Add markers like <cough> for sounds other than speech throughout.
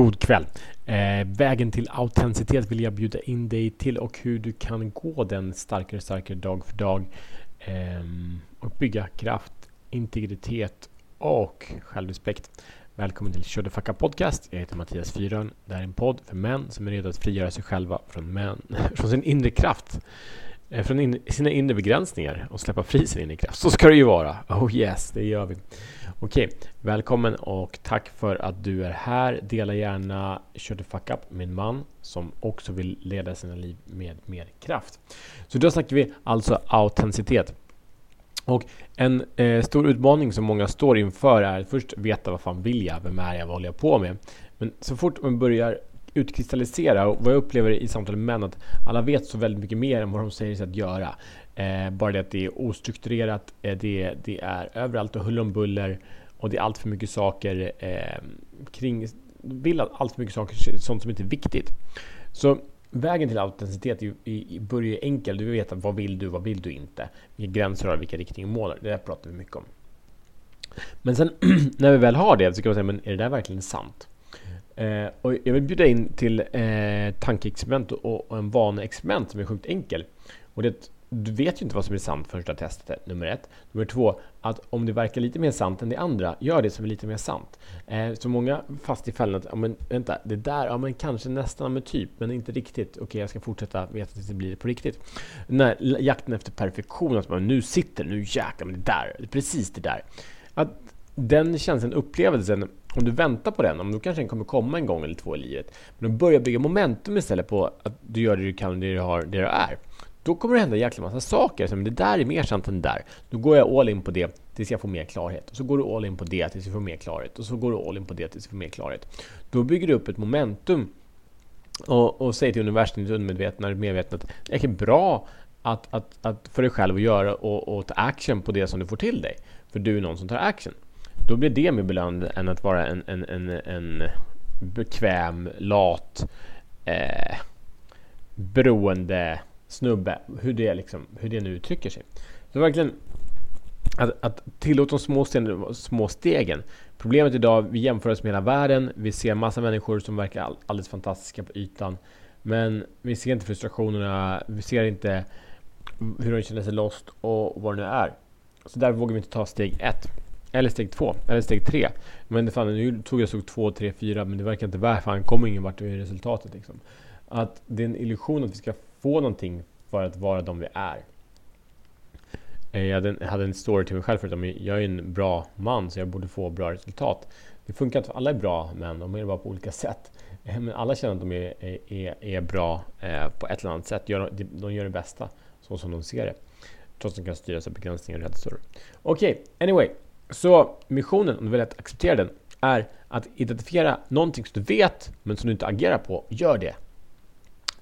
God kväll! Eh, vägen till autenticitet vill jag bjuda in dig till och hur du kan gå den starkare och starkare dag för dag eh, och bygga kraft, integritet och självrespekt. Välkommen till Show the Fuck Up Podcast. Jag heter Mattias Fyrön. Det här är en podd för män som är redo att frigöra sig själva från, män, <laughs> från sin inre kraft Eh, från in, sina inre begränsningar och släppa fri sin inre kraft. Så ska det ju vara. Oh yes, det gör vi. Okej, välkommen och tack för att du är här. Dela gärna Shut the fuck up med en man som också vill leda sina liv med mer kraft. Så då snackar vi alltså autenticitet. Och en eh, stor utmaning som många står inför är att först veta vad fan vill jag? Vem är jag? Vad håller jag på med? Men så fort man börjar utkristallisera och vad jag upplever i samtal med män att alla vet så väldigt mycket mer än vad de säger sig att göra. Eh, bara det att det är ostrukturerat, eh, det, det, är överallt och huller om buller och det är allt för mycket saker eh, kring, vill allt för mycket saker, sånt som inte är viktigt. Så vägen till autenticitet börjar ju börjar enkel. Du vill veta vad vill du, vad vill du inte? Vilka gränser har du, vilka riktningar målar Det där pratar vi mycket om. Men sen <clears throat> när vi väl har det så kan man säga, men är det där verkligen sant? Eh, och jag vill bjuda in till eh, tankeexperiment och, och en vaneexperiment som är sjukt enkel. Och det, du vet ju inte vad som är sant förrän du har testat det, nummer ett. Nummer två, att om det verkar lite mer sant än det andra, gör det som är lite mer sant. Eh, så många fast i fällan att, ja men vänta, det där, ja men kanske nästan, med typ, men inte riktigt. Okej, okay, jag ska fortsätta veta tills det blir på riktigt. Den här jakten efter perfektion, att man nu sitter, nu jäklar, men det där, precis det där. Att den känslan, upplevelsen, om du väntar på den, om du kanske den kommer komma en gång eller två i livet, men du börjar bygga momentum istället på att du gör det du kan, det du har, det du är. Då kommer det hända en jäkla massa saker. Som det där är mer sant än det där. Då går jag all in på det tills jag får mer klarhet. Och så går du all in på det tills du får mer klarhet. Och så går du all in på det tills du får mer klarhet. Då bygger du upp ett momentum och, och säger till universum, ditt undermedvetna, ditt medvetna att det är bra att, att, att för dig själv att göra och, och ta action på det som du får till dig. För du är någon som tar action. Då blir det mer belönande än att vara en, en, en, en bekväm, lat, eh, beroende snubbe. Hur det, liksom, hur det nu uttrycker sig. Så verkligen att, att tillåta de små, stegen, små stegen. Problemet idag, vi jämför oss med hela världen. Vi ser massa människor som verkar alldeles fantastiska på ytan. Men vi ser inte frustrationerna, vi ser inte hur de känner sig lost och vad det nu är. Så där vågar vi inte ta steg ett. Eller steg två, eller steg tre. Men fan, nu tog jag steg två, tre, fyra, men det verkar inte vara, fan kommer ingen vart i resultatet liksom. Att det är en illusion att vi ska få någonting för att vara de vi är. Eh, jag hade en, hade en story till mig själv förut om jag är en bra man så jag borde få bra resultat. Det funkar inte för alla är bra män, de är bara på olika sätt. Eh, men alla känner att de är, är, är bra eh, på ett eller annat sätt. De gör det bästa så som de ser det. Trots att de kan styras av begränsningar och rädslor. Okej, okay, anyway. Så missionen, om du vill acceptera den, är att identifiera någonting som du vet men som du inte agerar på. Gör det.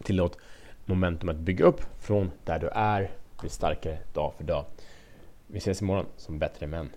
Tillåt momentum att bygga upp från där du är, bli starkare dag för dag. Vi ses imorgon som bättre män.